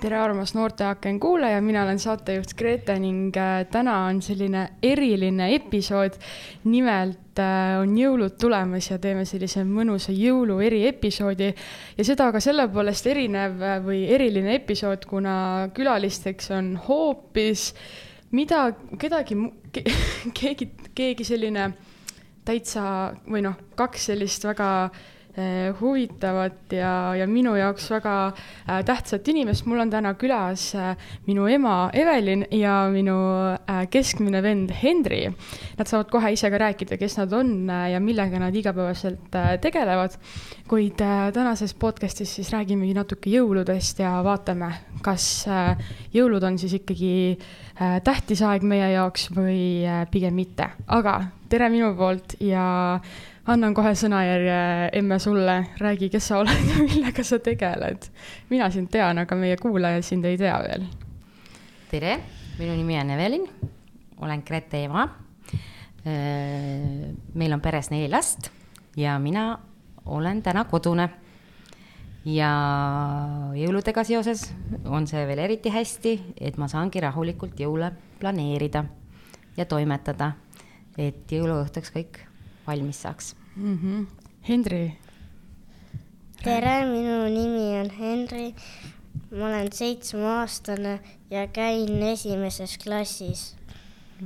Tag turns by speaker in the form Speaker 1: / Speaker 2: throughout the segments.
Speaker 1: tere, armas Noorteaken kuulaja, mina olen saatejuht Grete ning äh, täna on selline eriline episood. nimelt äh, on jõulud tulemas ja teeme sellise mõnusa jõulu eriepisoodi ja seda ka selle poolest erinev äh, või eriline episood, kuna külalisteks on hoopis mida, kedagi ke,, keegi, keegi selline täitsa või noh, kaks sellist väga Eh, huvitavat ja, ja minu jaoks väga äh, tähtsat inimest. mul on täna külas äh, minu ema Evelin ja minu keskmine vend Henri. Nad saavad kohe ise ka rääkida, kes nad on ja millega nad igapäevaselt tegelevad. kuid tänases podcastis siis räägimegi natuke jõuludest ja vaatame, kas jõulud on siis ikkagi äh, tähtis aeg meie jaoks või pigem mitte. aga tere minu poolt ja annan kohe sõnajärje emme sulle, räägi, kes sa oled ja millega sa tegeled. mina sind tean, aga meie kuulaja sind ei tea veel.
Speaker 2: tere, minu nimi on Evelin, olen Grete ema. meil on peres neli last ja mina olen täna kodune. ja jõuludega seoses on see veel eriti hästi, et ma saangi rahulikult jõule planeerida ja toimetada, et jõuluõhtuks kõik valmis saaks
Speaker 1: mm. -hmm. Henri.
Speaker 3: tere, minu nimi on Henri. ma olen seitsmeaastane ja käin esimeses klassis.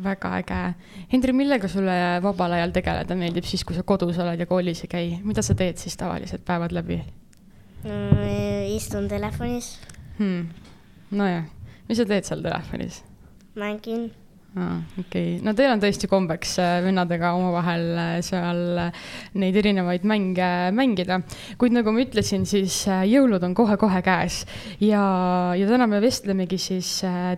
Speaker 1: väga äge. Henri, millega sulle vabal ajal tegeleda meeldib siis, kui sa kodus oled ja koolis ei käi, mida sa teed siis tavaliselt päevad läbi
Speaker 3: no,? istun telefonis
Speaker 1: hmm.. nojah, mis sa teed seal telefonis?
Speaker 3: mängin
Speaker 1: aa, okei okay., no teil on tõesti kombeks äh, vennadega omavahel äh, seal äh, neid erinevaid mänge mängida. kuid nagu ma ütlesin, siis jõulud on kohe-kohe käes ja, ja täna me vestlemegi siis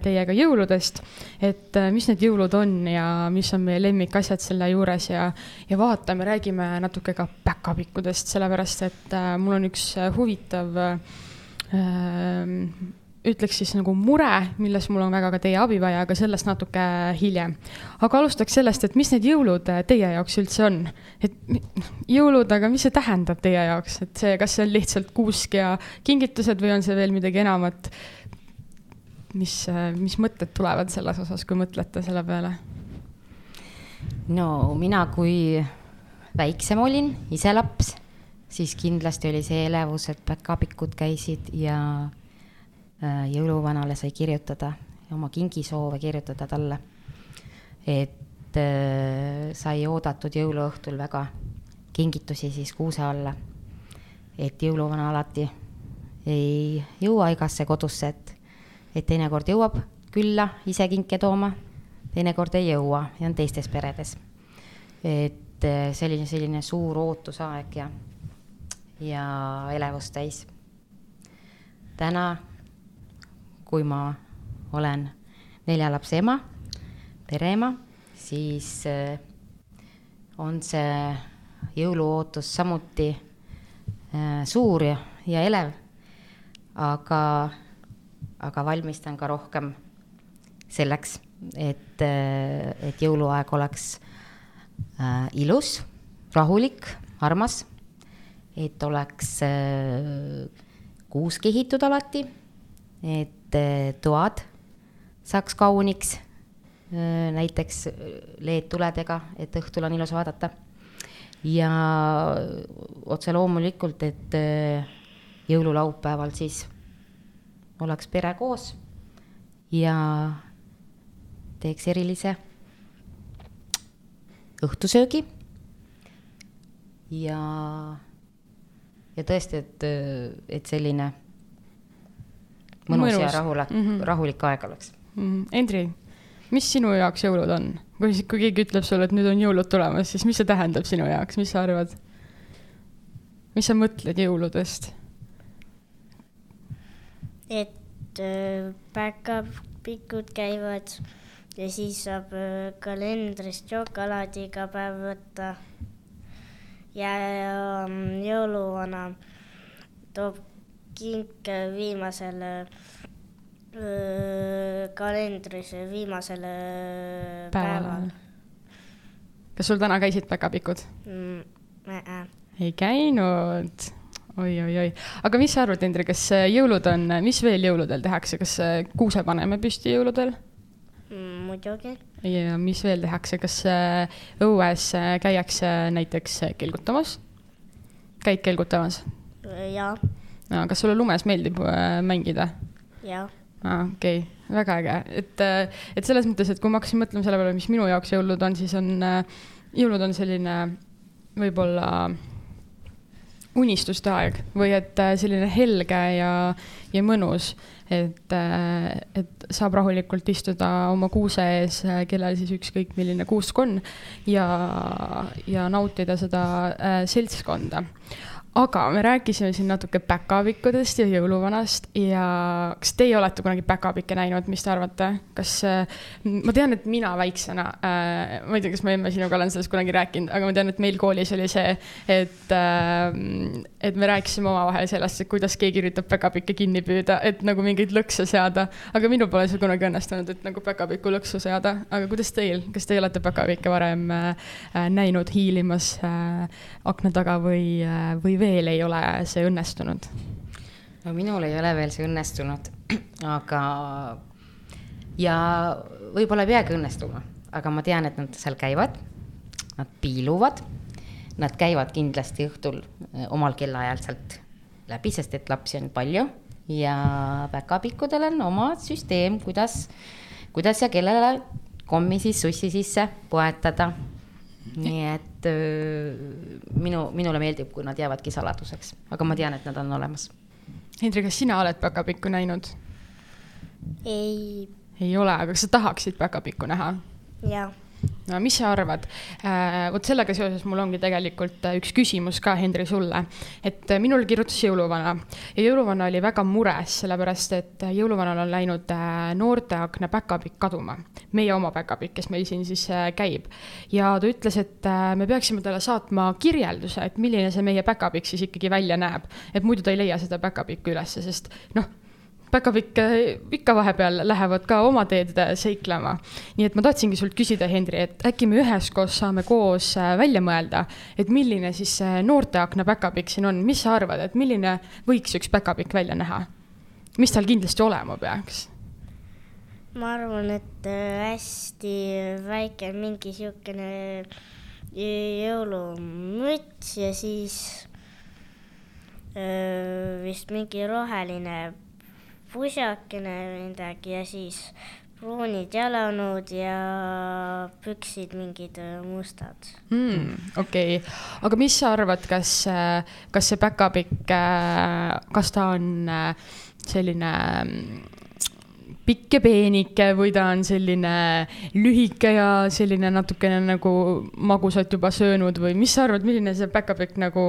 Speaker 1: teiega jõuludest, et mis need jõulud on ja mis on meie lemmikasjad selle juures ja, ja vaatame, räägime natuke ka päkapikkudest, sellepärast et mul on üks huvitav äh, ütleks siis nagu mure, milles mul on väga ka teie abi vaja, aga sellest natuke hiljem. aga alustaks sellest, et mis need jõulud teie jaoks üldse on? et jõulud, aga mis see tähendab teie jaoks, et see, kas see on lihtsalt kuusk ja kingitused või on see veel midagi enamat? mis, mis mõtted tulevad selles osas, kui mõtlete selle peale?
Speaker 2: no mina, kui väiksem olin, ise laps, siis kindlasti oli see elevus, et päkapikud käisid ja Äh, jõuluvanale sai kirjutada, oma kingisoove kirjutada talle. et äh, sai oodatud jõuluõhtul väga kingitusi siis kuuse alla. et jõuluvana alati ei jõua igasse kodusse, et, et teinekord jõuab külla ise kinke tooma, teinekord ei jõua ja on teistes peredes. et äh, selline, selline suur ootusaeg ja, ja elevust täis. täna kui ma olen nelja lapse ema, pereema, siis äh, on see jõuluootus samuti äh, suur ja, ja elev. aga, aga valmistan ka rohkem selleks, et, äh, et jõuluaeg oleks ilus, rahulik, armas, et oleks äh, kuus kihitud alati, et et eh, toad saaks kauniks, eh, näiteks LED-tuledega, et õhtul on ilus vaadata. ja otse loomulikult, et eh, jõululaupäeval siis oleks pere koos ja teeks erilise õhtusöögi. ja, ja tõesti, et, et selline mõnus, mõnus. ja rahula- mm, -hmm. rahulik aeg oleks
Speaker 1: mm. -hmm. Endri, mis sinu jaoks jõulud on? kui, kui keegi ütleb sulle, et nüüd on jõulud tulemas, siis mis see tähendab sinu jaoks, mis sa arvad? mis sa mõtled jõuludest?
Speaker 3: et äh, päkapikud käivad ja siis saab äh, kalendrist šokolaadi iga päev võtta. ja ähm, jõuluvana toob kink viimasele kalendris viimasel päeval.
Speaker 1: kas sul täna käisid päkapikud
Speaker 3: mm,?
Speaker 1: ei käinud. oi-oi-oi, aga mis sa arvad, Indrek, kas äh, jõulud on, mis veel jõuludel tehakse, kas äh, kuuse paneme püsti jõuludel?
Speaker 3: Mm, muidugi.
Speaker 1: ja mis veel tehakse, kas äh, õues käiakse näiteks kelgutamas? käid kelgutamas?
Speaker 3: jaa.
Speaker 1: Kas sulle lumes meeldib mängida?
Speaker 3: jaa.
Speaker 1: aa, okei okay., väga äge, et, et selles mõttes, et kui ma hakkasin mõtlema selle peale, mis minu jaoks jõulud on, siis on, jõulud on selline võib-olla unistuste aeg või et äh, selline helge ja, ja mõnus, et, äh, et saab rahulikult istuda oma kuuse ees, äh, kellel siis ükskõik milline kuusk on ja, ja nautida seda äh, seltskonda aga me rääkisime siin natuke päkapikkudest ja jõuluvanast ja kas teie olete kunagi päkapikke näinud, mis te arvate, kas, äh, ma tean, et mina väiksena äh,, ma ei tea, kas ma emme sinuga olen sellest kunagi rääkinud, aga ma tean, et meil koolis oli see, et äh,, et me rääkisime omavahel sellest, et kuidas keegi üritab päkapikke kinni püüda, et nagu mingeid lõkse seada. aga minul pole see kunagi õnnestunud, et nagu päkapikku lõksu seada, aga kuidas teil, kas teie olete päkapikke varem äh, näinud hiilimas äh, akna taga või äh,, või veel ei ole see õnnestunud?
Speaker 2: no minul ei ole veel see õnnestunud, aga ja võib-olla ei peagi õnnestuma, aga ma tean, et nad seal käivad, nad piiluvad, nad käivad kindlasti õhtul eh, omal kellaajal sealt läbi, sest et lapsi on palju ja päkapikkudel on oma süsteem, kuidas, kuidas ja kellele kommi siis sussi sisse poetada nii et öö, minu, minule meeldib, kui nad jäävadki saladuseks, aga ma tean, et nad on olemas.
Speaker 1: Hendrik, kas sina oled päkapikku näinud?
Speaker 3: ei.
Speaker 1: ei ole, aga kas sa tahaksid päkapikku näha?
Speaker 3: jaa
Speaker 1: no mis sa arvad? Äh, vot sellega seoses mul ongi tegelikult äh, üks küsimus ka, Hendri, sulle. et äh, minul kirjutas jõuluvana ja jõuluvana oli väga mures, sellepärast et jõuluvanal on läinud noorteakna päkapikk kaduma. meie oma päkapikk, kes meil siin siis käib. ja ta ütles, et me peaksime talle saatma kirjelduse, et milline see meie päkapikk siis ikkagi välja näeb. et muidu ta ei leia seda päkapikku ülesse, sest noh päkapikk ikka vahepeal lähevad ka oma teed seiklema. nii et ma tahtsingi sult küsida, Hendri, et äkki me üheskoos saame koos äh, välja mõelda, et milline siis see noorteakna päkapikk siin on, mis sa arvad, et milline võiks üks päkapikk välja näha? mis tal kindlasti olema peaks?
Speaker 3: ma arvan, et äh, hästi väike mingi siukene jõulumüts ja siis öö, äh, vist mingi roheline pusakene midagi ja siis pruunid jalanõud ja püksid mingid äh, mustad
Speaker 1: mm,. okei okay., aga mis sa arvad, kas, äh, kas see päkapikk, äh, kas ta on selline pikk ja peenike või ta on selline lühike ja selline natukene nagu magusat juba söönud või mis sa arvad, milline see päkapikk nagu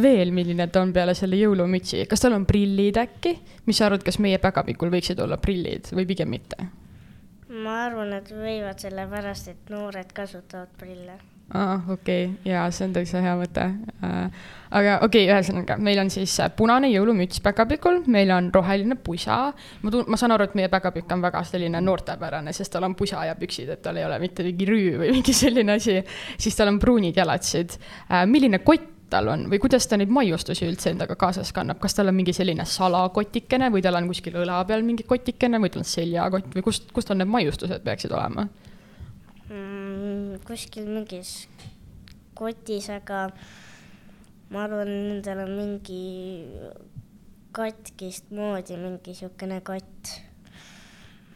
Speaker 1: veel, milline ta on peale selle jõulumütsi, kas tal on prillid äkki? mis sa arvad, kas meie päkapikul võiksid olla prillid või pigem mitte?
Speaker 3: ma arvan, et võivad sellepärast, et noored kasutavad prille
Speaker 1: aa, okei okay., jaa, see on täitsa hea mõte äh,. aga okei okay,, ühesõnaga, meil on siis äh, punane jõulumüts päkapikul, meil on roheline pusa. ma tunnen, ma saan aru, et meie päkapikk on väga selline noortepärane, sest tal on pusa ja püksid, et tal ei ole mitte mingi rüü või mingi selline asi. siis tal on pruunid jalatsid äh,. milline kott tal on või kuidas ta neid maiustusi üldse endaga kaasas kannab, kas tal on mingi selline salakotikene või tal on kuskil õla peal mingi kotikene või tal on seljakott või kust, kust tal need maiustused peaksid olema?
Speaker 3: Mm,? kuskil mingis kotis, aga ma arvan, nendel on mingi katkist moodi mingi siukene kott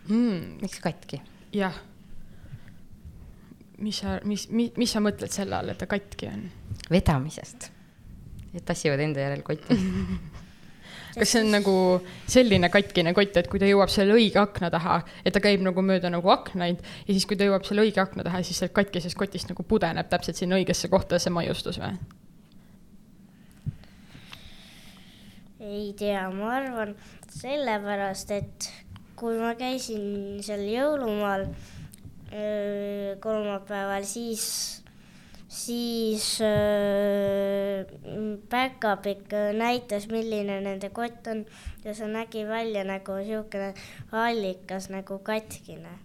Speaker 2: mm,. miks katki?
Speaker 1: jah. mis sa, mis, mis, mis sa mõtled selle all, et ta katki on?
Speaker 2: vedamisest. et tassivad enda järel kotti
Speaker 1: kas see on nagu selline katkine kott, et kui ta jõuab selle õige akna taha, et ta käib nagu mööda nagu aknaid ja siis, kui ta jõuab selle õige akna taha, siis sealt katkisest kotist nagu pudeneb täpselt sinna õigesse kohta see maiustus või?
Speaker 3: ei tea, ma arvan sellepärast, et kui ma käisin seal jõulumaal kolmapäeval, siis siis äh, päkapikk näitas, milline nende kott on ja see nägi välja nagu niisugune allikas nagu katkine.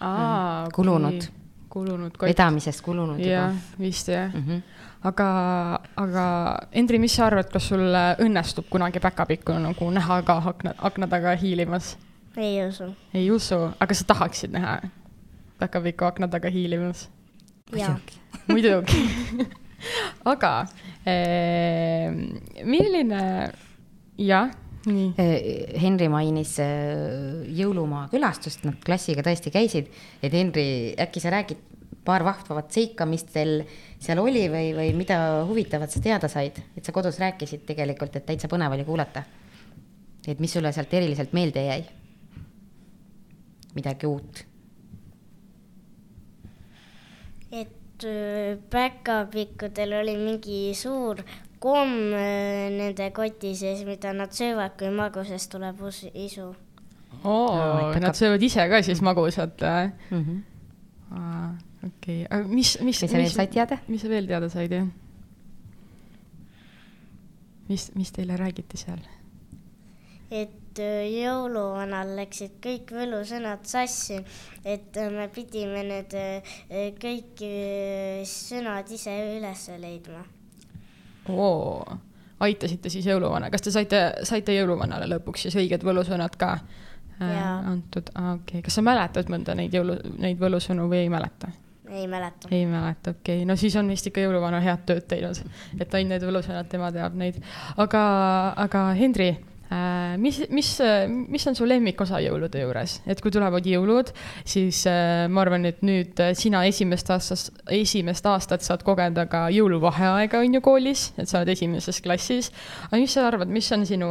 Speaker 2: Aa, mm. kulunud.
Speaker 1: kulunud kott.
Speaker 2: vedamisest kulunud
Speaker 1: jah,
Speaker 2: juba.
Speaker 1: vist jah mm. -hmm. aga, aga Endri, mis sa arvad, kas sul õnnestub kunagi päkapikku nagu näha ka akna, akna taga hiilimas?
Speaker 3: ei usu.
Speaker 1: ei usu, aga sa tahaksid näha päkapikku akna taga hiilimas?
Speaker 3: muidugi.
Speaker 1: Muidugi aga eh, milline, jah nii.
Speaker 2: Eh, Henri mainis eh, jõulumaa külastust, nad klassiga tõesti käisid, et Henri, äkki sa räägid paar vahvavat seika, mis teil seal oli või, või mida huvitavat sa teada said, et sa kodus rääkisid tegelikult, et täitsa põnev oli kuulata. et mis sulle sealt eriliselt meelde jäi? midagi uut?
Speaker 3: et äh, päkapikkudel oli mingi suur komm äh, nende koti sees, mida nad söövad, kui magusast tuleb isu.
Speaker 1: oo, nad söövad ise ka siis magusat mm -hmm.? okei okay., aga mis, mis.
Speaker 2: mis sa veel said teada?
Speaker 1: mis sa veel teada said, jah? mis, mis teile räägiti seal?
Speaker 3: Et äh, jõuluvanal läksid kõik võlusõnad sassi, et äh, me pidime need kõik sõnad ise üles leidma
Speaker 1: oo, aitasite siis jõuluvana, kas te saite, saite jõuluvanale lõpuks siis õiged võlusõnad ka äh, antud okei okay., kas sa mäletad mõnda neid jõulu, neid võlusõnu või ei mäleta?
Speaker 3: ei mäleta.
Speaker 1: ei mäleta, okei okay., no siis on vist ikka jõuluvana head tööd teinud, et ainult need võlusõnad, tema teab neid. aga, aga Hendri Äh, mis, mis, mis on su lemmikosa jõulude juures, et kui tulevad jõulud, siis äh, ma arvan, et nüüd äh, sina esimest aastast, esimest aastat saad kogeda ka jõuluvaheaega, on ju, koolis, et sa oled esimeses klassis. aga mis sa arvad, mis on sinu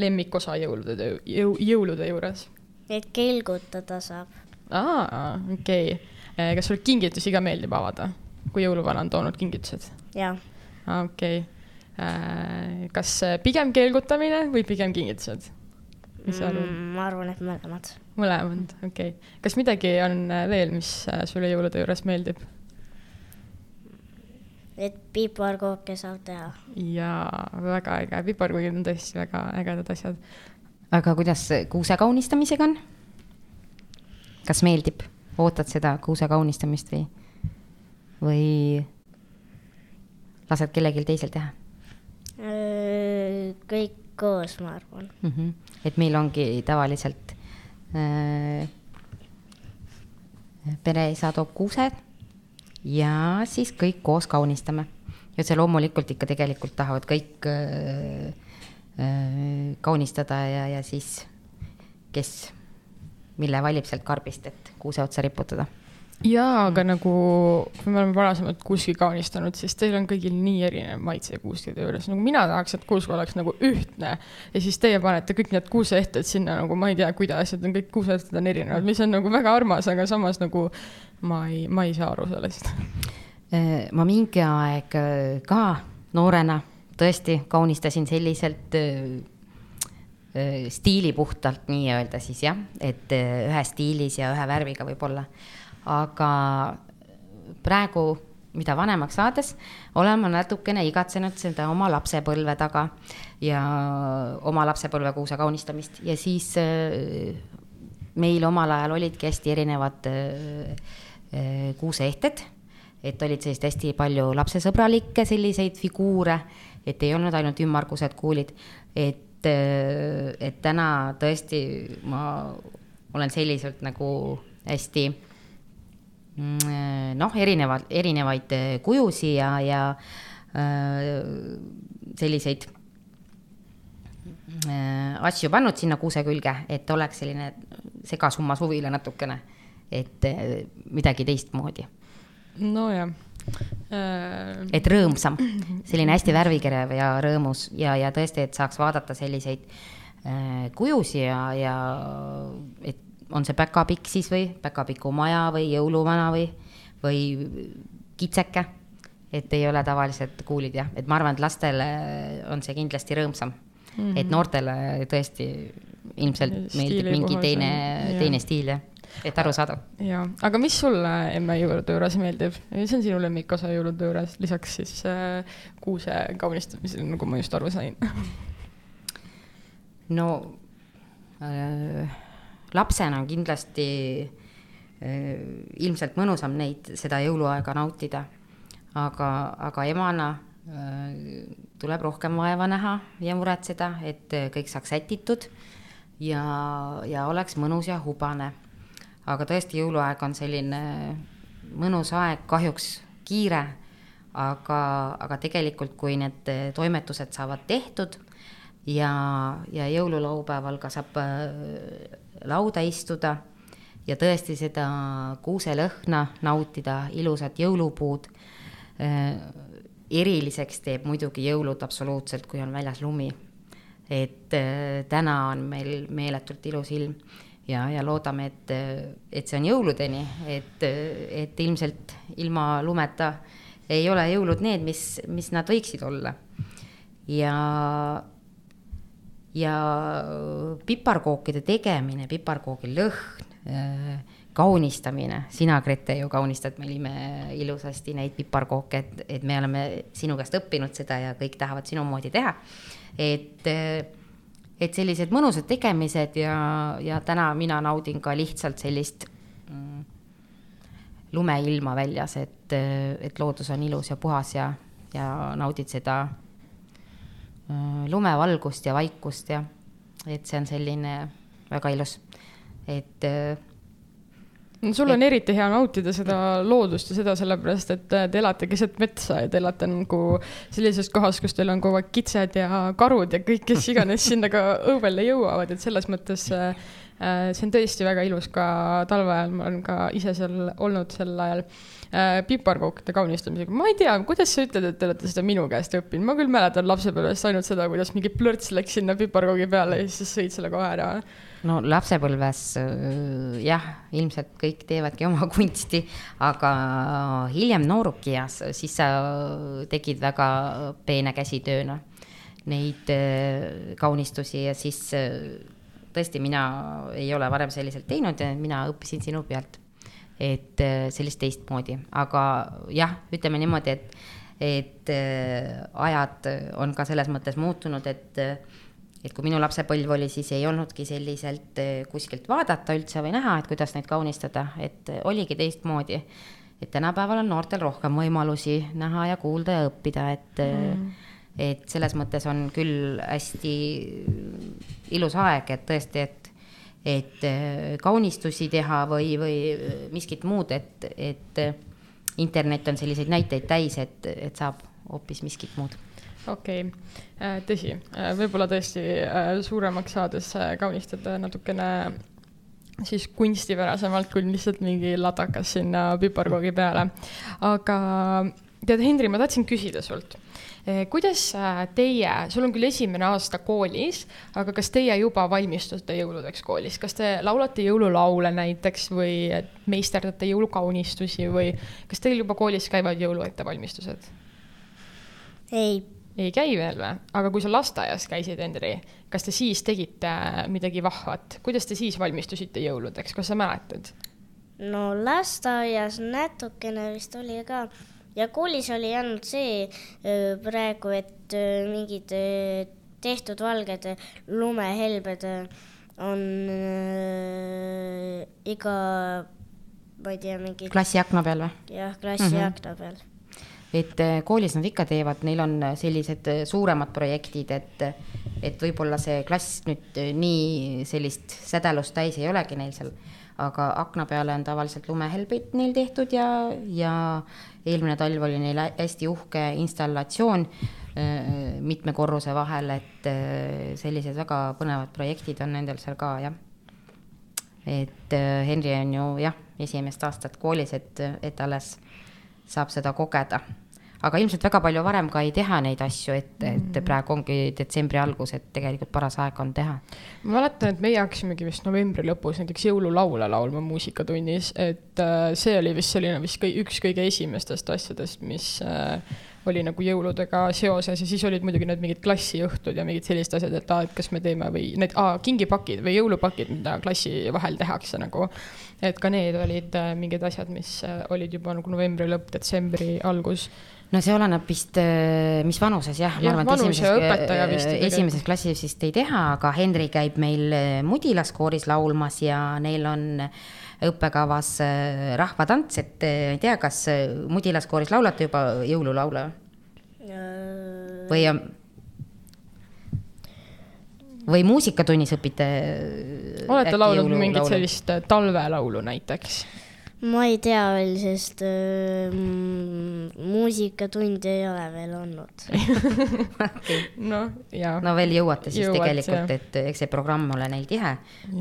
Speaker 1: lemmikosa jõulude, jõu, jõulude juures?
Speaker 3: et kelgutada saab.
Speaker 1: aa, okei okay.. kas sulle kingitusi ka meeldib avada, kui jõuluvana on toonud kingitused?
Speaker 3: jah.
Speaker 1: okei okay Äh, kas pigem keelgutamine või pigem kingitused? mis sa arvad
Speaker 3: mm,? ma arvan, et mõlemad.
Speaker 1: mõlemad, okei okay.. kas midagi on veel, mis äh, sulle jõulude juures meeldib?
Speaker 3: et piparkooke saab teha.
Speaker 1: jaa, väga äge, piparkoogid on tõesti väga ägedad asjad.
Speaker 2: aga kuidas kuuse kaunistamisega on? kas meeldib, ootad seda kuuse kaunistamist või, või lased kellelgi teisel teha?
Speaker 3: Kõik koos, ma arvan
Speaker 2: mm. -hmm. et meil ongi tavaliselt äh, pereisa toob kuused ja siis kõik koos kaunistame. ja see loomulikult ikka tegelikult tahavad kõik äh, äh, kaunistada ja, ja siis, kes mille valib sealt karbist, et kuuse otsa riputada
Speaker 1: jaa, aga nagu, me oleme varasemalt kuuski kaunistanud, siis teil on kõigil nii erinev maitse kuuskide juures, nagu mina tahaks, et kuusk oleks nagu ühtne. ja siis teie panete kõik need kuuseehted sinna nagu ma ei tea, kuidas, et on kõik kuuseehted on erinevad, mis on nagu väga armas, aga samas nagu ma ei, ma ei saa aru sellest.
Speaker 2: Äh, ma mingi aeg äh, ka noorena tõesti kaunistasin selliselt äh, stiilipuhtalt nii-öelda siis jah, et ühes stiilis ja ühe värviga võib-olla aga praegu, mida vanemaks saades, olen ma natukene igatsenud seda oma lapsepõlve taga ja oma lapsepõlve kuuse kaunistamist. Ja siis äh, meil omal ajal olidki hästi erinevad äh, äh, kuuseehted, et olid sellised hästi palju lapsesõbralikke selliseid figuure, et ei olnud ainult ümmargused kuulid, et, et täna tõesti ma olen selliselt nagu hästi noh, erinevad, erinevaid äh, kujusid ja, ja äh, selliseid äh, asju pannud sinna kuuse külge, et oleks selline segasumma suvila natukene, et midagi teistmoodi.
Speaker 1: nojah
Speaker 2: äh.... et rõõmsam, selline hästi värvikerev ja rõõmus ja, ja tõesti, et saaks vaadata selliseid äh, kujusid ja, ja et on see päkapikk siis või päkapiku maja või jõuluvana või, või kitseke. et ei ole tavalised kuulid jah, et ma arvan, et lastele on see kindlasti rõõmsam mm. -hmm. et noortele tõesti ilmselt meeldib mingi teine, teine stiil jah et aru saada.
Speaker 1: jaa, aga mis sulle emme jõulude juures meeldib, mis on sinu lemmikosa jõulude juures, lisaks siis äh, kuuse kaunistamisele, nagu ma just aru sain
Speaker 2: no äh, lapsena kindlasti ilmselt mõnusam neid, seda jõuluaega nautida. aga, aga emana tuleb rohkem vaeva näha ja muretseda, et kõik saaks sätitud ja, ja oleks mõnus ja hubane. aga tõesti, jõuluaeg on selline mõnus aeg, kahjuks kiire, aga, aga tegelikult, kui need toimetused saavad tehtud ja, ja jõululaupäeval ka saab äh, lauda istuda ja tõesti seda kuuselõhna nautida, ilusat jõulupuud. Äh, eriliseks teeb muidugi jõulud absoluutselt, kui on väljas lumi. et äh, täna on meil meeletult ilus ilm ja, ja loodame, et, et see on jõuludeni, et, et ilmselt ilma lumeta ei ole jõulud need, mis, mis nad võiksid olla. ja ja piparkookide tegemine, piparkoogi lõhn, äh, kaunistamine, sina, Grete, ju kaunistad, me olime ilusasti neid piparkooke, et, et me oleme sinu käest õppinud seda ja kõik tahavad sinu moodi teha. et, äh, et sellised mõnusad tegemised ja, ja täna mina naudin ka lihtsalt sellist mm, lumeilma väljas, et, et loodus on ilus ja puhas ja, ja naudid seda Äh, lumevalgust ja vaikust ja et see on selline väga ilus, et
Speaker 1: äh, no sul on eriti hea nautida seda loodust ja seda sellepärast, et te elate keset metsa ja te elate nagu sellises kohas, kus teil on kogu aeg kitsed ja karud ja kõik, kes iganes sinna ka õuele jõuavad, et selles mõttes äh, see on tõesti väga ilus ka talve ajal, ma olen ka ise seal olnud sel ajal äh, piparkookide kaunistamisega. ma ei tea, kuidas sa ütled, et te olete seda minu käest õppinud, ma küll mäletan lapsepõlvest ainult seda, kuidas mingi plörts läks sinna piparkoogi peale ja siis sõid selle kohe ära.
Speaker 2: no lapsepõlves äh, jah, ilmselt kõik teevadki oma kunsti, aga hiljem noorukias, siis sa tegid väga peene käsitööna neid äh, kaunistusi ja siis äh, tõesti, mina ei ole varem selliselt teinud ja mina õppisin sinu pealt et äh, sellist teistmoodi, aga jah, ütleme niimoodi, et, et äh, ajad on ka selles mõttes muutunud, et, et kui minu lapsepõlv oli, siis ei olnudki selliselt äh, kuskilt vaadata üldse või näha, et kuidas neid kaunistada, et oligi teistmoodi. et tänapäeval on noortel rohkem võimalusi näha ja kuulda ja õppida, et mm. Et selles mõttes on küll hästi ilus aeg, et tõesti, et et äh, kaunistusi teha või, või äh, miskit muud, et, et äh, internet on selliseid näiteid täis, et, et saab hoopis miskit muud
Speaker 1: okei okay., tõsi, võib-olla tõesti suuremaks saades kaunistada natukene siis kunstipärasemalt kui lihtsalt mingi ladakas sinna piparkoogi peale. aga tead, Hendri, ma tahtsin küsida sult Eh, kuidas äh, teie, sul on küll esimene aasta koolis, aga kas teie juba valmistute jõuludeks koolis, kas te laulate jõululaule näiteks või meisterdate jõulukaunistusi või kas teil juba koolis käivad jõuluettevalmistused?
Speaker 3: ei.
Speaker 1: ei käi veel või? aga kui sa lasteaias käisid, Hendri, kas te siis tegite midagi vahvat, kuidas te siis valmistusite jõuludeks, kas sa mäletad?
Speaker 3: no lasteaias natukene vist oli ka ja koolis oli ainult see praegu, et mingid tehtud valged lumehelbed on iga, ma ei tea, mingi.
Speaker 2: klassi akna peal või?
Speaker 3: jah, klassi mm -hmm. akna peal
Speaker 2: et koolis nad ikka teevad, neil on sellised suuremad projektid, et, et võib-olla see klass nüüd nii sellist sädelust täis ei olegi neil seal aga akna peale on tavaliselt lumehelbeid neil tehtud ja, ja eelmine talv oli neil hästi uhke installatsioon äh, mitme korruse vahel, et äh, sellised väga põnevad projektid on nendel seal ka, jah. et äh, Henri on ju jah, esimest aastat koolis, et, et alles saab seda kogeda aga ilmselt väga palju varem ka ei teha neid asju, et, et mm. praegu ongi detsembri algus, et tegelikult paras aeg on teha.
Speaker 1: ma mäletan, et meie hakkasimegi vist novembri lõpus näiteks jõululaule laulma muusikatunnis, et äh, see oli vist selline vist kõi, üks kõige esimestest asjadest, mis äh, oli nagu jõuludega seoses ja siis olid muidugi need mingid klassiõhtud ja mingid sellised asjad, et aa, et kas me teeme või need aa, kingipakid või jõulupakid, mida klassi vahel tehakse nagu. et ka need olid äh, mingid asjad, mis olid juba nagu novembri lõpp, detsembri algus
Speaker 2: no see oleneb vist, mis vanuses jah.
Speaker 1: vanus ja õpetaja vist.
Speaker 2: esimeses klassis vist ei teha, aga Henri käib meil Mudilas kooris laulmas ja neil on õppekavas rahvatants, et ei tea, kas Mudilas kooris laulate juba jõululaule? või on või muusikatunnis õpite?
Speaker 1: olete laulnud mingit sellist talvelaulu näiteks?
Speaker 3: Ma ei tea veel, sest äh, muusikatunde ei ole veel olnud
Speaker 1: noh, jaa.
Speaker 2: no veel jõuate siis Jõuad, tegelikult, et eks see programm ole neil tihe,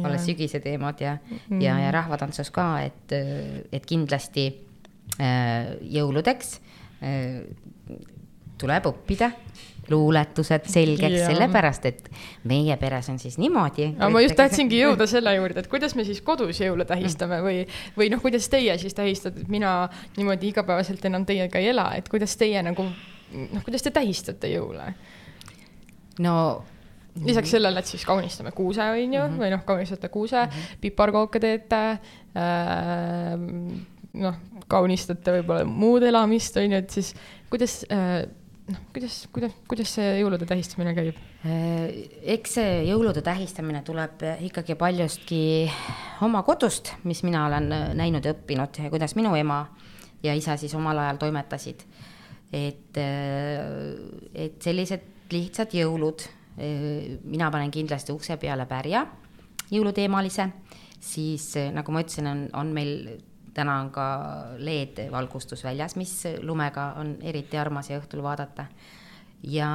Speaker 2: alles sügise teemad ja mm., ja, ja rahvatantsus ka, et, et kindlasti äh, jõuludeks äh, tuleb õppida luuletused selgeks, sellepärast et meie peres on siis niimoodi.
Speaker 1: aga ma just tahtsingi jõuda selle juurde, et kuidas me siis kodus jõule tähistame või, või noh, kuidas teie siis tähistate, et mina niimoodi igapäevaselt enam teiega ei ela, et kuidas teie nagu noh, kuidas te tähistate jõule?
Speaker 2: no
Speaker 1: lisaks sellele, et siis kaunistame kuuse, on ju mm, -hmm. või noh, kaunistate kuuse mm, -hmm. piparkooke teete äh,, noh, kaunistate võib-olla muud elamist, on ju, et siis kuidas äh, noh, kuidas, kuidas, kuidas see jõulude tähistamine käib?
Speaker 2: Äh, eks see jõulude tähistamine tuleb ikkagi paljustki oma kodust, mis mina olen näinud ja õppinud ja kuidas minu ema ja isa siis omal ajal toimetasid. et, äh, et sellised lihtsad jõulud, äh, mina panen kindlasti ukse peale pärja jõuluteemalise, siis nagu ma ütlesin, on, on meil täna on ka LED-valgustus väljas, mis lumega on eriti armas ja õhtul vaadata. ja,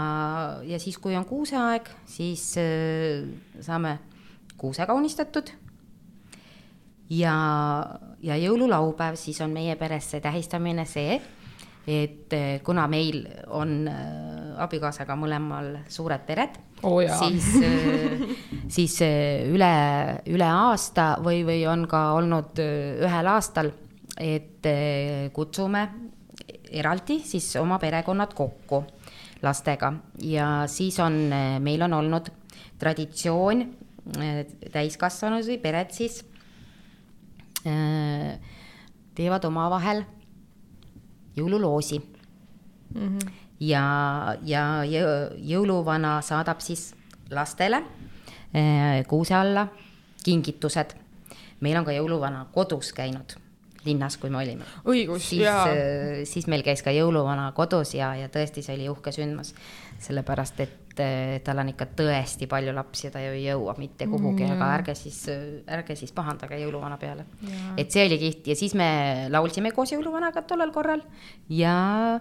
Speaker 2: ja siis, kui on kuuseaeg, siis äh, saame kuuse kaunistatud. ja, ja jõululaupäev, siis on meie peres see tähistamine see, et äh, kuna meil on äh, abikaasaga mõlemal suured pered
Speaker 1: oh,
Speaker 2: siis, siis üle, üle aasta või, või on ka olnud ühel aastal, et kutsume eraldi siis oma perekonnad kokku lastega. Ja siis on, meil on olnud traditsioon, täiskasvanud või pered siis teevad omavahel jõululoosi. Mm. -hmm ja, ja jõuluvana saadab siis lastele eh, kuuse alla kingitused. meil on ka jõuluvana kodus käinud linnas, kui me olime.
Speaker 1: õigus,
Speaker 2: jaa. Eh, siis meil käis ka jõuluvana kodus ja, ja tõesti, see oli uhke sündmus. sellepärast, et eh, tal on ikka tõesti palju lapsi ja ta ju ei jõua mitte kuhugi mm., aga ärge siis, ärge siis pahandage jõuluvana peale. et see oli kihvt ja siis me laulsime koos jõuluvanaga tollel korral ja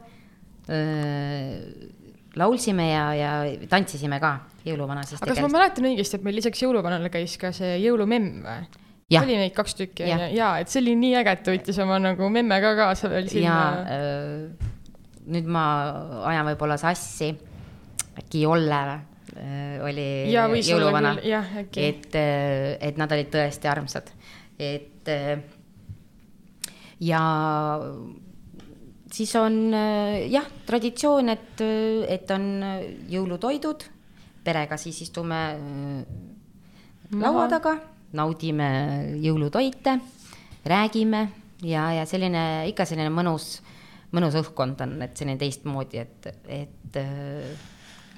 Speaker 2: laulsime ja, ja tantsisime ka jõuluvana siis.
Speaker 1: aga kas ma mäletan õigesti, et meil lisaks jõuluvanale käis ka see jõulumemm või? oli neid kaks tükki ja, ja et see oli nii äge, et võttis oma nagu memme ka kaasa veel sinna.
Speaker 2: ja nüüd ma ajan võib-olla sassi, äkki Jolle oli ja, jõuluvana, et, et nad olid tõesti armsad, et ja siis on äh, jah, traditsioon, et, äh, et on äh, jõulutoidud, perega siis istume laua taga, naudime jõulutoite, räägime ja, ja selline ikka selline mõnus, mõnus õhkkond on, et selline teistmoodi, et, et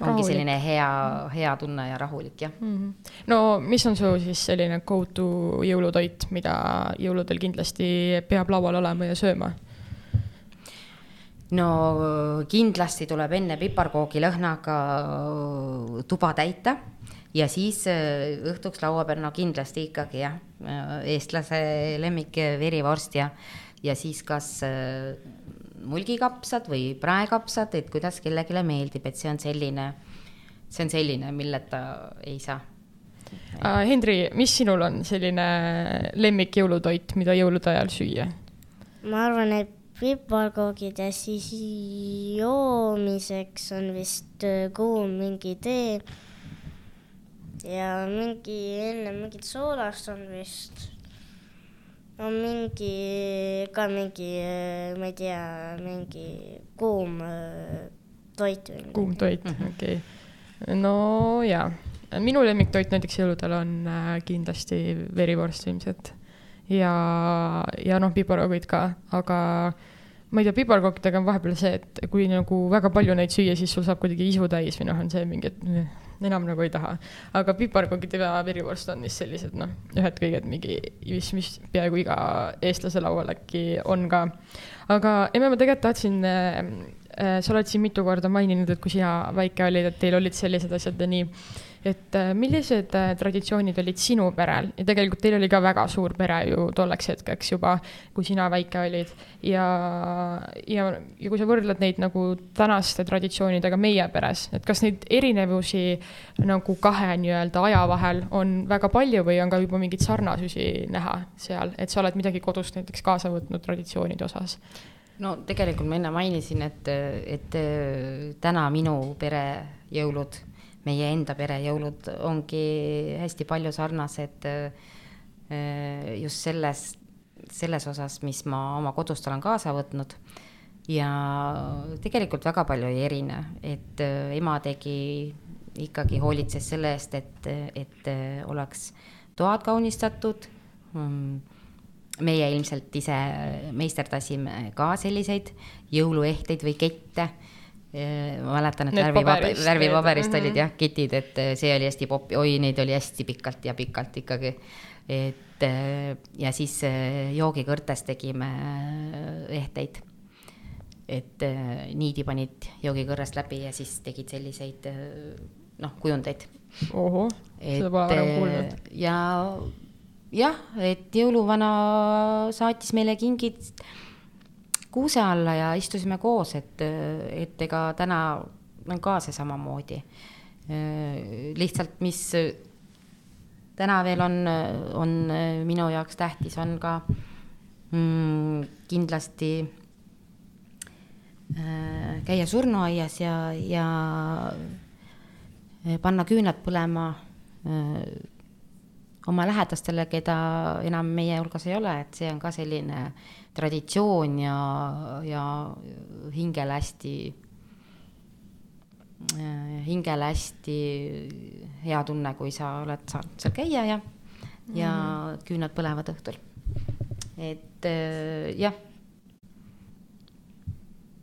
Speaker 2: ongi rahulik. selline hea, hea tunne ja rahulik, jah mm.
Speaker 1: -hmm. no mis on su siis selline go to jõulutoit, mida jõuludel kindlasti peab laual olema ja sööma?
Speaker 2: No kindlasti tuleb enne piparkoogilõhnaga tuba täita ja siis õhtuks laua peal, no kindlasti ikkagi jah, eestlase lemmik verivorst ja, ja siis kas mulgikapsad või praekapsad, et kuidas kellelegi meeldib, et see on selline, see on selline, milleta ei saa.
Speaker 1: Hendri, mis sinul on selline lemmik jõulutoit, mida jõulude ajal süüa?
Speaker 3: ma arvan, et piparkoogid ja siis joomiseks on vist äh, kuum mingi tee. ja mingi enne mingit soolast on vist, on mingi ka mingi, äh, ma ei tea, mingi kuum äh, toit.
Speaker 1: kuum toit, mhm. okei okay.. no jaa, minu lemmiktoit näiteks jõuludel on kindlasti verivorst ilmselt ja, ja noh, piparhoovid ka, aga ma ei tea, piparkokkidega on vahepeal see, et kui nagu väga palju neid süüa, siis sul saab kuidagi isu täis või noh, on see mingi, et enam nagu ei taha. aga piparkokid ja verivorst on vist sellised noh, ühed kõiged mingi, mis, mis peaaegu iga eestlase laual äkki on ka. aga emme, ma tegelikult tahtsin sa oled siin mitu korda maininud, et kui sina väike olid, et teil olid sellised asjad ja nii. Et äh, millised äh, traditsioonid olid sinu perel? Ja tegelikult teil oli ka väga suur pere ju tolleks hetkeks juba, kui sina väike olid. Ja, ja, ja kui sa võrdled neid nagu tänaste traditsioonidega meie peres, et kas neid erinevusi nagu kahe nii-öelda aja vahel on väga palju või on ka juba mingeid sarnasusi näha seal, et sa oled midagi kodust näiteks kaasa võtnud traditsioonide osas?
Speaker 2: No tegelikult ma enne mainisin, et, et täna minu pere jõulud meie enda pere jõulud ongi hästi palju sarnased äh, just selles, selles osas, mis ma oma kodust olen kaasa võtnud. ja tegelikult väga palju ei erine, et äh, ema tegi, ikkagi hoolitses selle eest, et, et äh, oleks toad kaunistatud mm, meie ilmselt ise meisterdasime ka selliseid jõuluehteid või kette ma mäletan, et värvipaberist, värvipaberist olid mhm. jah ketid, et eh, see oli hästi popp, oi, neid oli hästi pikalt ja pikalt ikkagi. et eh, ja siis eh, joogikõrtes tegime ehteid. et niidi panid joogikõrrest läbi ja siis tegid selliseid noh, kujundeid.
Speaker 1: ohoh, seda pole varem kuulnud.
Speaker 2: ja jah, et jõuluvana saatis meile kingid kuuse alla ja istusime koos, et, et ega täna on ka see samamoodi. lihtsalt, mis täna veel on, on minu jaoks tähtis, on ka mm, kindlasti äh, käia surnuaias ja, ja panna küüned põlema äh, oma lähedastele, keda enam meie hulgas ei ole, et see on ka selline traditsioon ja, ja hingele hästi, hingele hästi hea tunne, kui sa oled saanud seal käia ja, ja mm. küüned põlevad õhtul. et jah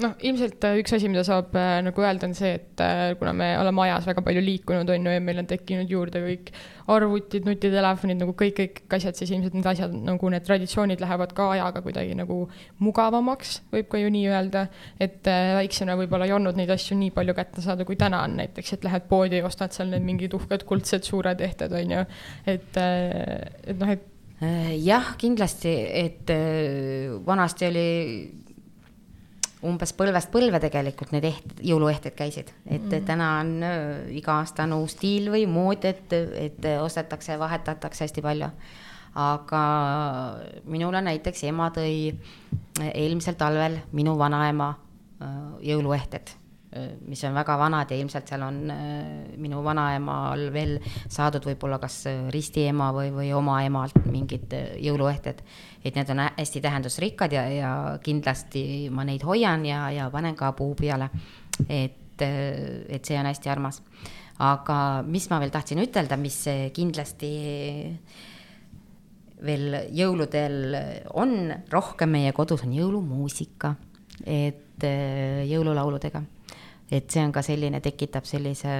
Speaker 1: noh, ilmselt äh, üks asi, mida saab äh, nagu öelda, on see, et äh, kuna me oleme ajas väga palju liikunud, on ju, ja meil on tekkinud juurde kõik arvutid, nutitelefonid, nagu kõik, kõik asjad, siis ilmselt need asjad nagu need traditsioonid lähevad ka ajaga kuidagi nagu mugavamaks, võib ka ju nii öelda. et väiksena võib-olla ei olnud neid asju nii palju kätte saada, kui täna on näiteks, et lähed poodi ja ostad seal need mingid uhked kuldsed suured ehted, on ju. et, et noh, et
Speaker 2: jah, kindlasti, et vanasti oli umbes põlvest põlve tegelikult need eht-, jõuluehted käisid, et mm. täna on äh, iga aasta on uus stiil või mood, et, et ostetakse, vahetatakse hästi palju. aga minule näiteks ema tõi eelmisel talvel minu vanaema äh, jõuluehted mis on väga vanad ja ilmselt seal on äh, minu vanaemal veel saadud võib-olla kas äh, ristiema või, või oma emalt mingid äh, jõuluehted. Et need on hästi tähendusrikkad ja, ja kindlasti ma neid hoian ja, ja panen ka puu peale. et, et see on hästi armas. aga mis ma veel tahtsin ütelda, mis kindlasti veel jõuludel on rohkem meie kodus, on jõulumuusika, et jõululauludega et see on ka selline, tekitab sellise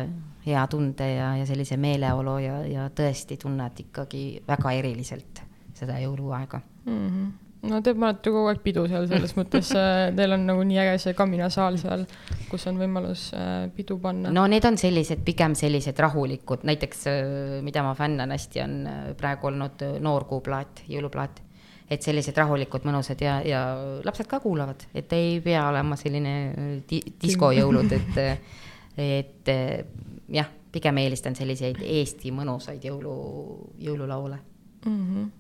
Speaker 2: hea tunde ja, ja sellise meeleolu ja, ja tõesti tunned ikkagi väga eriliselt seda jõuluaega
Speaker 1: mm. -hmm no te panete kogu aeg pidu seal selles mõttes, äh, teil on nagu nii äge see kaminasaal seal, kus on võimalus äh, pidu panna.
Speaker 2: no need on sellised, pigem sellised rahulikud, näiteks äh, mida ma fännan hästi, on praegu olnud noorkuuplaat, jõuluplaat et sellised rahulikud, mõnusad ja, ja lapsed ka kuulavad, et ei pea olema selline di diskojõulud, et, et jah, pigem eelistan selliseid Eesti mõnusaid jõulu, jõululaule mm.
Speaker 1: -hmm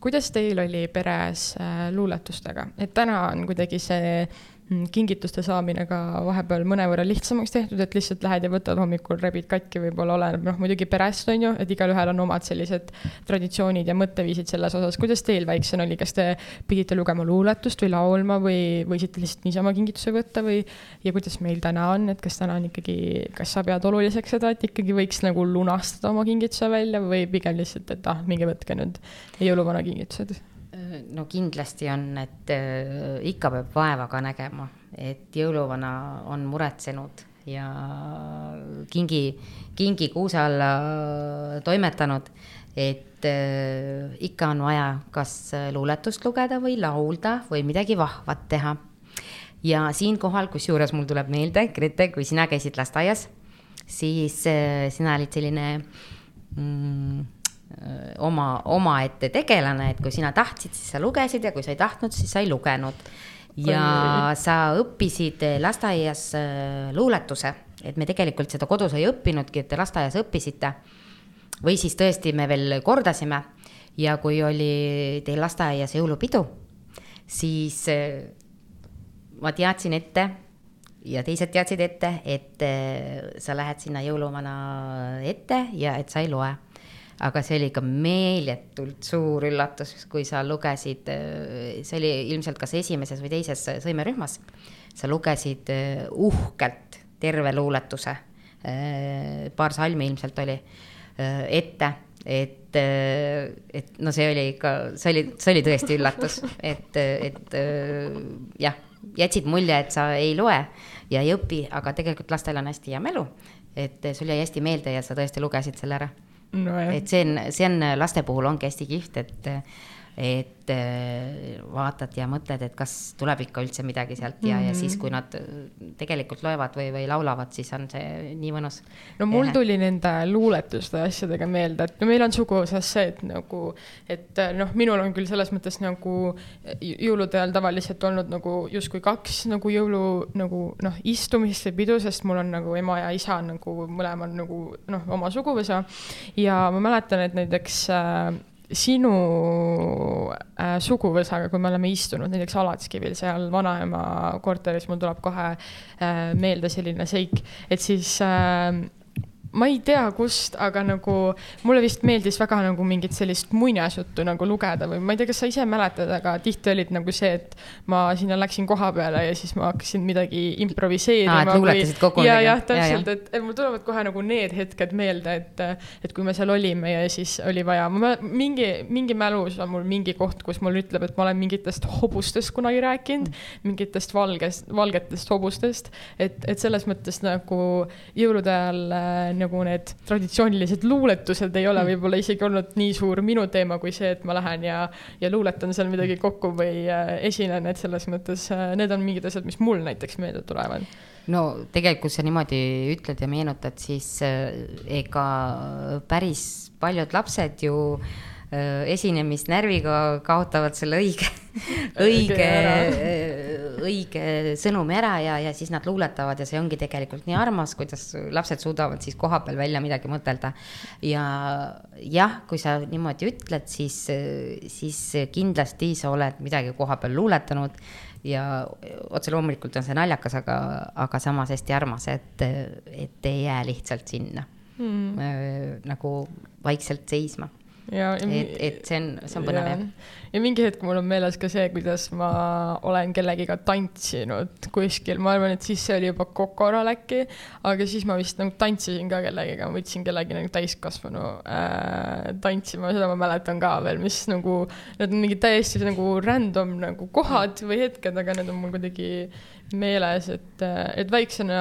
Speaker 1: kuidas teil oli peres äh, luuletustega, et täna on kuidagi see kingituste saamine ka vahepeal mõnevõrra lihtsamaks tehtud, et lihtsalt lähed ja võtad hommikul, rebid katki, võib-olla oleneb, noh muidugi perest on ju, et igalühel on omad sellised traditsioonid ja mõtteviisid selles osas. kuidas teil väiksena oli, kas te pidite lugema luuletust või laulma või võisite lihtsalt niisama kingituse võtta või ja kuidas meil täna on, et kas täna on ikkagi, kas sa pead oluliseks seda, et ikkagi võiks nagu lunastada oma kingituse välja või pigem lihtsalt, et ah, minge võtke nüüd jõuluvana kingitused?
Speaker 2: No kindlasti on, et äh, ikka peab vaeva ka nägema, et jõuluvana on muretsenud ja kingi, kingi kuuse alla toimetanud, et äh, ikka on vaja kas luuletust lugeda või laulda või midagi vahvat teha. ja siinkohal, kusjuures mul tuleb meelde, Grete, kui sina käisid lasteaias, siis äh, sina olid selline mm, oma, omaette tegelane, et kui sina tahtsid, siis sa lugesid ja kui sa ei tahtnud, siis sa ei lugenud. ja sa õppisid lasteaias luuletuse, et me tegelikult seda kodus ei õppinudki, et te lasteaias õppisite. või siis tõesti me veel kordasime ja kui oli teil lasteaias jõulupidu, siis ma teadsin ette ja teised teadsid ette, et sa lähed sinna jõuluvana ette ja et sa ei loe aga see oli ikka meeletult suur üllatus, kui sa lugesid, see oli ilmselt kas esimeses või teises sõimerühmas, sa lugesid äh, uhkelt terve luuletuse, äh, paar salmi ilmselt oli, äh, ette, et, et no see oli ikka, see oli, see oli tõesti üllatus, et, et jah, jätsid mulje, et sa ei loe ja ei õpi, aga tegelikult lastel on hästi hea mälu, et sul jäi hästi meelde ja sa tõesti lugesid selle ära no,. et see on, see on laste puhul ongi hästi kihvt, et, et äh, vaatad ja mõtled, et kas tuleb ikka üldse midagi sealt ja mm, -hmm. ja siis, kui nad tegelikult loevad või, või laulavad, siis on see nii mõnus.
Speaker 1: no mul tuli nende luuletuste asjadega meelde, et no meil on suguvõsas see, et nagu, et noh, minul on küll selles mõttes nagu jõulude ajal tavaliselt olnud nagu justkui kaks nagu jõulu nagu noh, istumist või pidu, sest mul on nagu ema ja isa nagu mõlemal nagu noh, oma suguvõsa. ja ma mäletan, et näiteks äh, sinu äh, suguvõsaga, kui me oleme istunud näiteks Alatskivil seal vanaema korteris, mul tuleb kohe äh, meelde selline seik, et siis äh, ma ei tea, kust, aga nagu mulle vist meeldis väga nagu mingit sellist muinasjuttu nagu lugeda või ma ei tea, kas sa ise mäletad, aga tihti olid nagu see, et ma sinna läksin koha peale ja siis ma hakkasin midagi improviseerima
Speaker 2: ah,. et luuletasid kokku
Speaker 1: ja, jah, täpselt, et, et mul tulevad kohe nagu need hetked meelde, et, et kui me seal olime ja siis oli vaja, ma mingi, mingi mälus on mul mingi koht, kus mul ütleb, et ma olen mingitest hobustest kunagi rääkinud, mingitest valgest, valgetest hobustest, et, et selles mõttes nagu jõulude ajal äh, nagu need traditsioonilised luuletused ei ole mm. võib-olla isegi olnud nii suur minu teema kui see, et ma lähen ja, ja luuletan seal midagi kokku või äh, esinen, et selles mõttes äh, need on mingid asjad, mis mul näiteks meelde tulevad
Speaker 2: no tegelikult sa niimoodi ütled ja meenutad, siis äh, ega päris paljud lapsed ju esinemisnärviga kaotavad selle õige, õige õige sõnumi ära ja, ja siis nad luuletavad ja see ongi tegelikult nii armas, kuidas lapsed suudavad siis kohapeal välja midagi mõtelda. ja jah, kui sa niimoodi ütled, siis, siis kindlasti sa oled midagi kohapeal luuletanud ja otse loomulikult on see naljakas, aga, aga samas hästi armas, et, et ei jää lihtsalt sinna mm. Äh, nagu vaikselt seisma ja, ja et, et see on, see on põnev jah.
Speaker 1: ja mingi hetk mul on meeles ka see, kuidas ma olen kellegiga tantsinud kuskil, ma arvan, et siis see oli juba Kokoral äkki, aga siis ma vist nagu tantsisin ka kellegiga, ma võtsin kellegi nagu täiskasvanu äh, tantsima, seda ma mäletan ka veel, mis nagu, need on mingid täiesti nagu random nagu kohad või hetked, aga need on mul kuidagi meeles, et, et väiksena,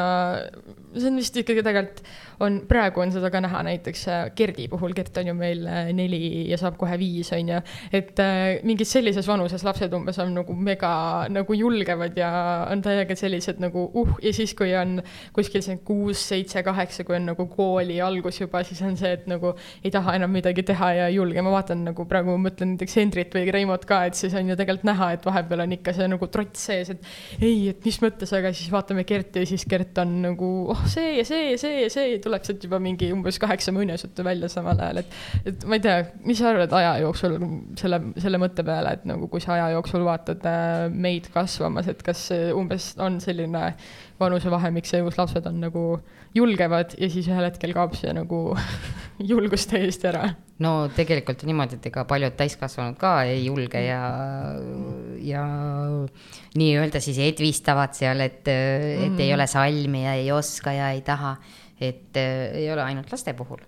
Speaker 1: see on vist ikkagi tegelikult on, praegu on seda ka näha näiteks äh, Gerdi puhul, Gert on ju meil äh, neli ja saab kohe viis, on ju. et äh, mingis sellises vanuses lapsed umbes on nagu mega nagu julgevad ja on täiega sellised nagu uh, ja siis, kui on kuskil see kuus, seitse, kaheksa, kui on nagu kooli algus juba, siis on see, et nagu ei taha enam midagi teha ja ei julge, ma vaatan nagu praegu mõtlen näiteks Hendrit või Reimot ka, et siis on ju tegelikult näha, et vahepeal on ikka see nagu trots sees, et ei, et mis mõttes, aga siis vaatame Kerti ja siis Kert on nagu oh, see ja see ja see ja see, tuleb sealt juba mingi umbes kaheksa muinasjuttu välja samal ajal, et, et ma ei tea, mis sa arvad aja jooksul selle, selle mõtte peale, et nagu kui sa aja jooksul vaatad äh, meid kasvamas, et kas umbes on selline vanusevahemik see, kus lapsed on nagu julgevad ja siis ühel hetkel kaob see nagu julgus täiesti ära?
Speaker 2: No tegelikult on niimoodi, et ega paljud täiskasvanud ka ei julge ja, ja nii-öelda siis edvistavad seal, et, et mm. ei ole salmi ja ei oska ja ei taha. et äh, ei ole ainult laste puhul.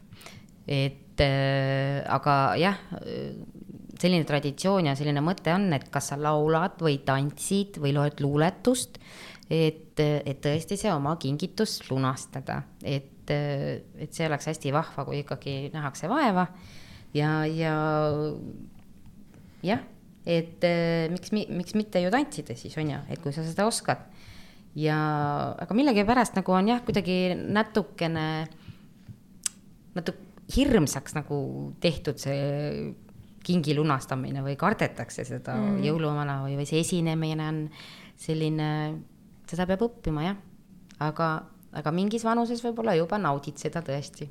Speaker 2: et äh, aga jah, selline traditsioon ja selline mõte on, et kas sa laulad või tantsid või loed luuletust, et, et tõesti see oma kingitus lunastada, et, et see oleks hästi vahva, kui ikkagi nähakse vaeva. Ja, ja jah, et miks, miks mitte ju tantsida siis on ju, et kui sa seda oskad. Ja, aga millegipärast nagu on jah, kuidagi natukene, natuke hirmsaks nagu tehtud see kingi lunastamine või kardetakse seda mm. jõuluvana või, või see esinemine on selline, seda peab õppima jah, aga, aga mingis vanuses võib-olla juba naudid seda tõesti.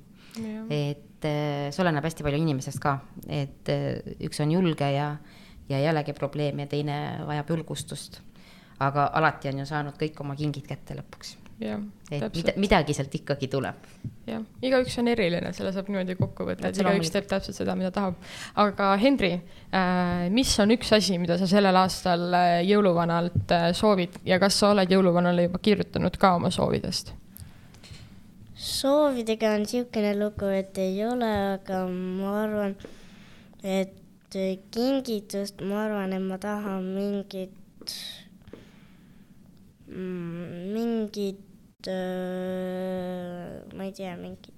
Speaker 2: et äh, see oleneb hästi palju inimesest ka, et äh, üks on julge ja, ja jällegi probleem ja teine vajab julgustust aga alati on ju saanud kõik oma kingid kätte lõpuks. et mida, midagi sealt ikkagi tuleb.
Speaker 1: jah, igaüks on eriline, selle saab niimoodi kokku võtta, et igaüks teeb täpselt seda, mida tahab. aga Henri äh,, mis on üks asi, mida sa sellel aastal jõuluvanalt soovid ja kas sa oled jõuluvanale juba kirjutanud ka oma soovidest?
Speaker 3: Soovidega on niisugune lugu, et ei ole, aga ma arvan, et kingitust, ma arvan, et ma tahan mingit mingid, ma ei tea, mingid.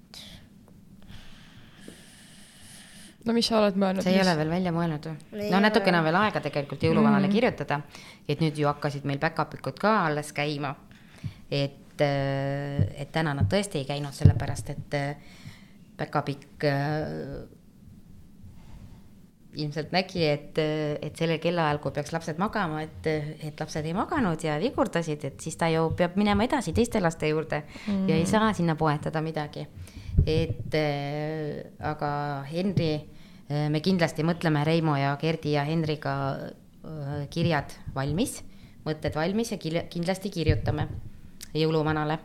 Speaker 1: no mis sa oled mõelnud?
Speaker 2: sa ei mis... ole veel välja mõelnud või? no natukene on veel aega tegelikult jõuluvanale mm. kirjutada, et nüüd ju hakkasid meil back-up'ikud ka alles käima. et, et täna nad tõesti ei käinud, sellepärast et back-up'ik ilmselt nägi, et, et sellel kellaajal, kui peaks lapsed magama, et, et lapsed ei maganud ja vigurdasid, et siis ta ju peab minema edasi teiste laste juurde mm. ja ei mm. saa sinna poetada midagi. et äh, aga Henri äh,, me kindlasti mõtleme Reimo ja Gerdi ja Henriga äh, kirjad valmis, mõtted valmis ja kindlasti kirjutame jõuluvanale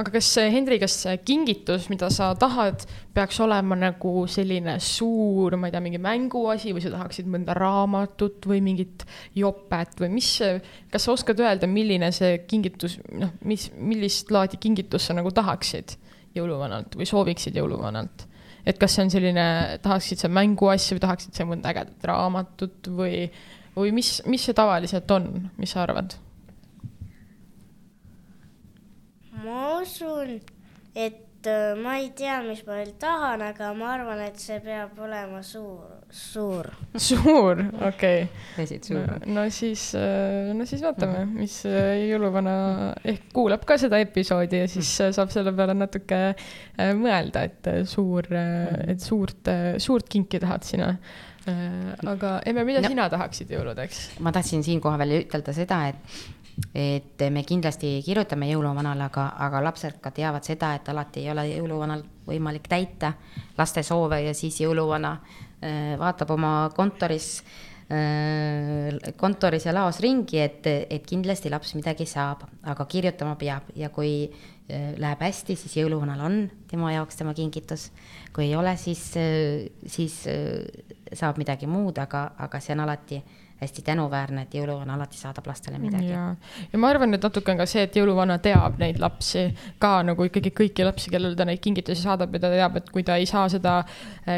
Speaker 1: aga kas, Hendri, kas kingitus, mida sa tahad, peaks olema nagu selline suur, ma ei tea, mingi mänguasi või sa tahaksid mõnda raamatut või mingit jopet või mis, kas sa oskad öelda, milline see kingitus, noh, mis, millist laadi kingitust sa nagu tahaksid jõuluvanalt või sooviksid jõuluvanalt? et kas see on selline, tahaksid sa mänguasja või tahaksid sa mõnda ägedat raamatut või, või mis, mis see tavaliselt on, mis sa arvad?
Speaker 3: Ma usun, et äh, ma ei tea, mis ma veel tahan, aga ma arvan, et see peab olema suur, suur.
Speaker 1: suur, okei
Speaker 2: okay.. No,
Speaker 1: no siis, äh, no siis vaatame, mhm. mis äh, jõuluvana ehk kuulab ka seda episoodi ja siis saab selle peale natuke mõelda, et suur, mhm. et suurt, suurt kinki tahad sina aga Emme, mida no, sina tahaksid jõuludeks?
Speaker 2: ma tahtsin siinkohal veel ütelda seda, et et me kindlasti kirjutame jõuluvanale, aga, aga lapsed ka teavad seda, et alati ei ole jõuluvanal võimalik täita laste soove ja siis jõuluvana äh, vaatab oma kontoris, äh, kontoris ja laos ringi, et, et kindlasti laps midagi saab, aga kirjutama peab ja kui äh, läheb hästi, siis jõuluvanal on tema jaoks tema kingitus. kui ei ole, siis, siis saab midagi muud, aga, aga see on alati hästi tänuväärne, et jõuluvana alati saadab lastele midagi.
Speaker 1: ja, ma arvan, et natuke on ka see, et jõuluvana teab neid lapsi ka nagu ikkagi kõiki lapsi, kellele ta neid kingitusi saadab ja ta teab, et kui ta ei saa seda,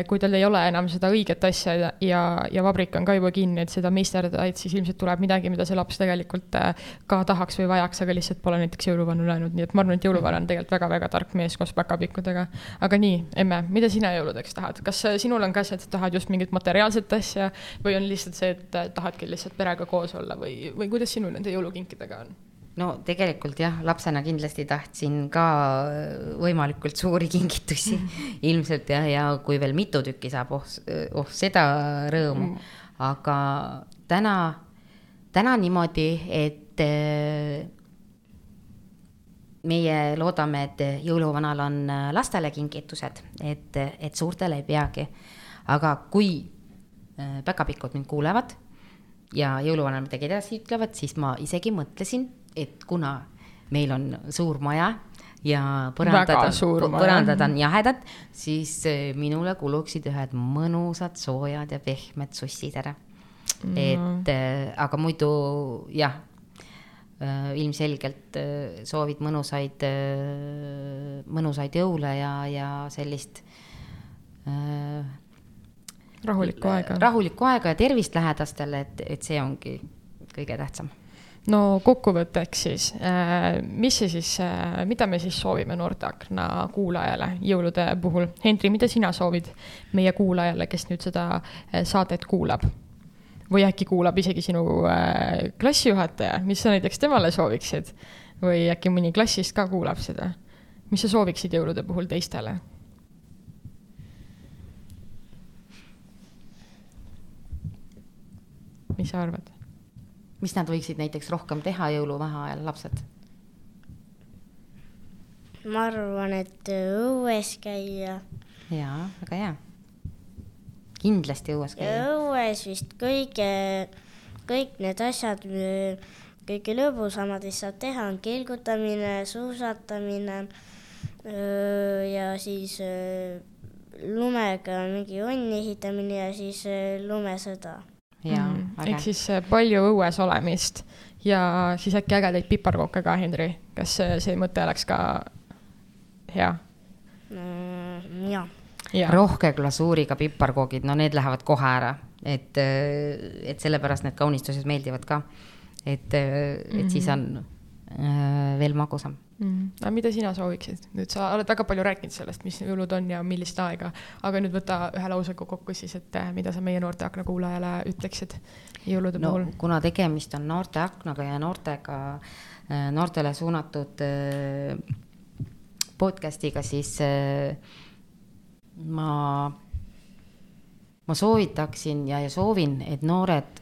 Speaker 1: kui tal ei ole enam seda õiget asja ja, ja, ja vabrik on ka juba kinni, et seda meisterdada, et siis ilmselt tuleb midagi, mida see laps tegelikult eh, ka tahaks või vajaks, aga lihtsalt pole näiteks jõuluvana läinud, nii et ma arvan, et jõuluvana on tegelikult väga-väga tark mees koos päkapikkudega. aga nii, emme, mida sina jõuludeks tahad, kas sinul on ka see, et tahad just mingit materiaalset asja või on lihtsalt see, et tahad tahadki lihtsalt perega koos olla või, või kuidas sinul nende jõulukinkidega on?
Speaker 2: no tegelikult jah, lapsena kindlasti tahtsin ka võimalikult suuri kingitusi ilmselt jah, ja kui veel mitu tükki saab, oh, oh seda rõõmu mm.. aga täna, täna niimoodi, et eh, meie loodame, et jõuluvanal on lastele kingitused, et, et suurtele ei peagi. aga kui päkapikud mind kuulevad ja jõuluvanal midagi edasi ütlevad, siis ma isegi mõtlesin, et kuna meil on suur maja ja põrandad põrandad on jahedad, siis eh, minule kuluksid ühed mõnusad soojad ja pehmed sussid ära. Mm.. et äh, aga muidu jah äh,, ilmselgelt soovid mõnusaid mõnusaid jõule ja, ja sellist
Speaker 1: rahulikku aega.
Speaker 2: rahulikku aega ja tervist lähedastele, et, et see ongi kõige tähtsam
Speaker 1: no kokkuvõtteks siis, äh, mis see siis, äh, mida me siis soovime Noorte Akna kuulajale jõulude puhul? Hendri, mida sina soovid meie kuulajale, kes nüüd seda äh, saadet kuulab? või äkki kuulab isegi sinu klassijuhataja, mis sa näiteks temale sooviksid? või äkki mõni klassist ka kuulab seda? mis sa sooviksid jõulude puhul teistele? Mis sa arvad?
Speaker 2: mis nad võiksid näiteks rohkem teha jõuluvaheajal, lapsed?
Speaker 3: ma arvan, et õues käia.
Speaker 2: jaa, väga hea. kindlasti õues käia.
Speaker 3: õues vist kõige, kõik need asjad, kõige lõbusamad, mis saab teha, on kelgutamine, suusatamine ja siis lumega mingi onni ehitamine ja siis lumesõda
Speaker 1: jaa mm, -hmm. ehk siis äh, palju õues olemist ja siis äkki ägedaid piparkooke ka, Hendri, kas see mõte oleks ka hea
Speaker 3: mm,? jaa
Speaker 2: ja. rohke glasuuriga piparkoogid, no need lähevad kohe ära, et, äh, et sellepärast need kaunistused meeldivad ka. et, äh, et mm -hmm. siis on äh, veel magusam
Speaker 1: mm.. aga mida sina sooviksid, nüüd sa oled väga palju rääkinud sellest, mis jõulud on ja millist aega, aga nüüd võta ühe lausega kokku siis, et eh, mida sa meie Noorte Akna kuulajale ütleksid jõulude
Speaker 2: no,
Speaker 1: puhul?
Speaker 2: kuna tegemist on Noorte Aknaga ja noortega, eh, noortele suunatud eh, podcast'iga, siis ma, ma soovitaksin ja, ja soovin, et noored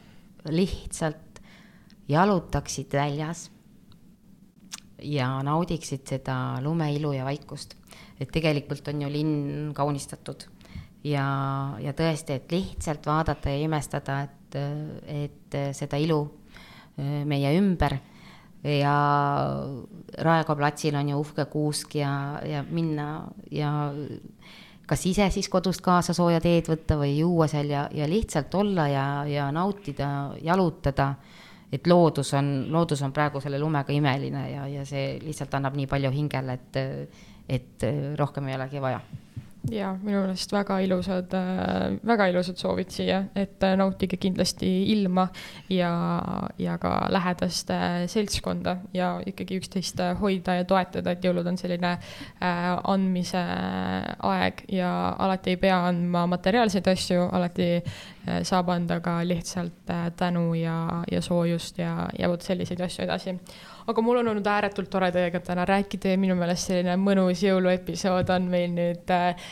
Speaker 2: lihtsalt jalutaksid väljas ja naudiksid seda lumeilu ja vaikust. et tegelikult on ju linn kaunistatud. Ja, ja tõesti, et lihtsalt vaadata ja imestada, et, et seda ilu äh, meie ümber. Ja Raekoja platsil on ju uhke kuusk ja, ja minna ja kas ise siis kodust kaasa sooja teed võtta või juua seal ja, ja lihtsalt olla ja, ja nautida, jalutada et loodus on, loodus on praegu selle lumega imeline ja, ja see lihtsalt annab nii palju hingele, et, et rohkem ei olegi vaja.
Speaker 1: Ja minu meelest väga ilusad, väga ilusad soovid siia, et nautige kindlasti ilma ja, ja ka lähedast seltskonda ja ikkagi üksteist hoida ja toetada, et jõulud on selline äh, andmise aeg ja alati ei pea andma materiaalseid asju, alati saab anda ka lihtsalt tänu ja, ja soojust ja, ja vot selliseid asju edasi aga mul on olnud ääretult tore teiega täna rääkida ja minu meelest selline mõnus jõuluepisood on meil nüüd äh,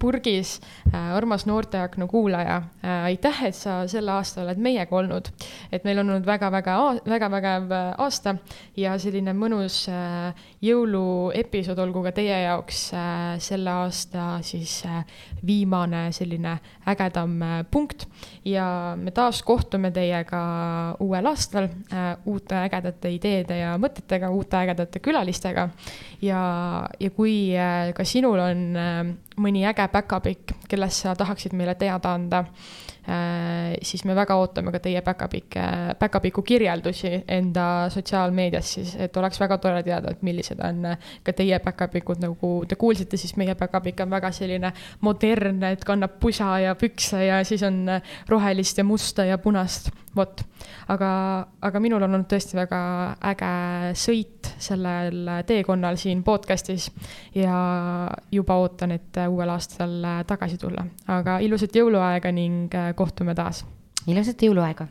Speaker 1: purgis äh,. armas Noorteakna kuulaja äh,, aitäh, et sa sel aastal oled meiega olnud. et meil on olnud väga-väga, väga-vägev äh, aasta ja selline mõnus äh, jõuluepisood olgu ka teie jaoks äh, selle aasta siis äh, viimane selline ägedam äh, punkt ja me taas kohtume teiega uuel aastal äh, uute ägedate ideede ja mõtetega, uute ägedate külalistega. ja, ja kui äh, ka sinul on äh, mõni äge päkapikk, kellest sa tahaksid meile teada anda siis me väga ootame ka teie päkapikke, päkapiku kirjeldusi enda sotsiaalmeedias siis, et oleks väga tore teada, et millised on ka teie päkapikud, nagu te kuulsite, siis meie päkapikk on väga selline modernne, et kannab pusa ja pükse ja siis on rohelist ja musta ja punast, vot. aga, aga minul on olnud tõesti väga äge sõit sellel teekonnal siin podcast'is ja juba ootan, et uuel aastal tagasi tulla, aga ilusat jõuluaega ning kohtume taas.
Speaker 2: ilusat jõuluaega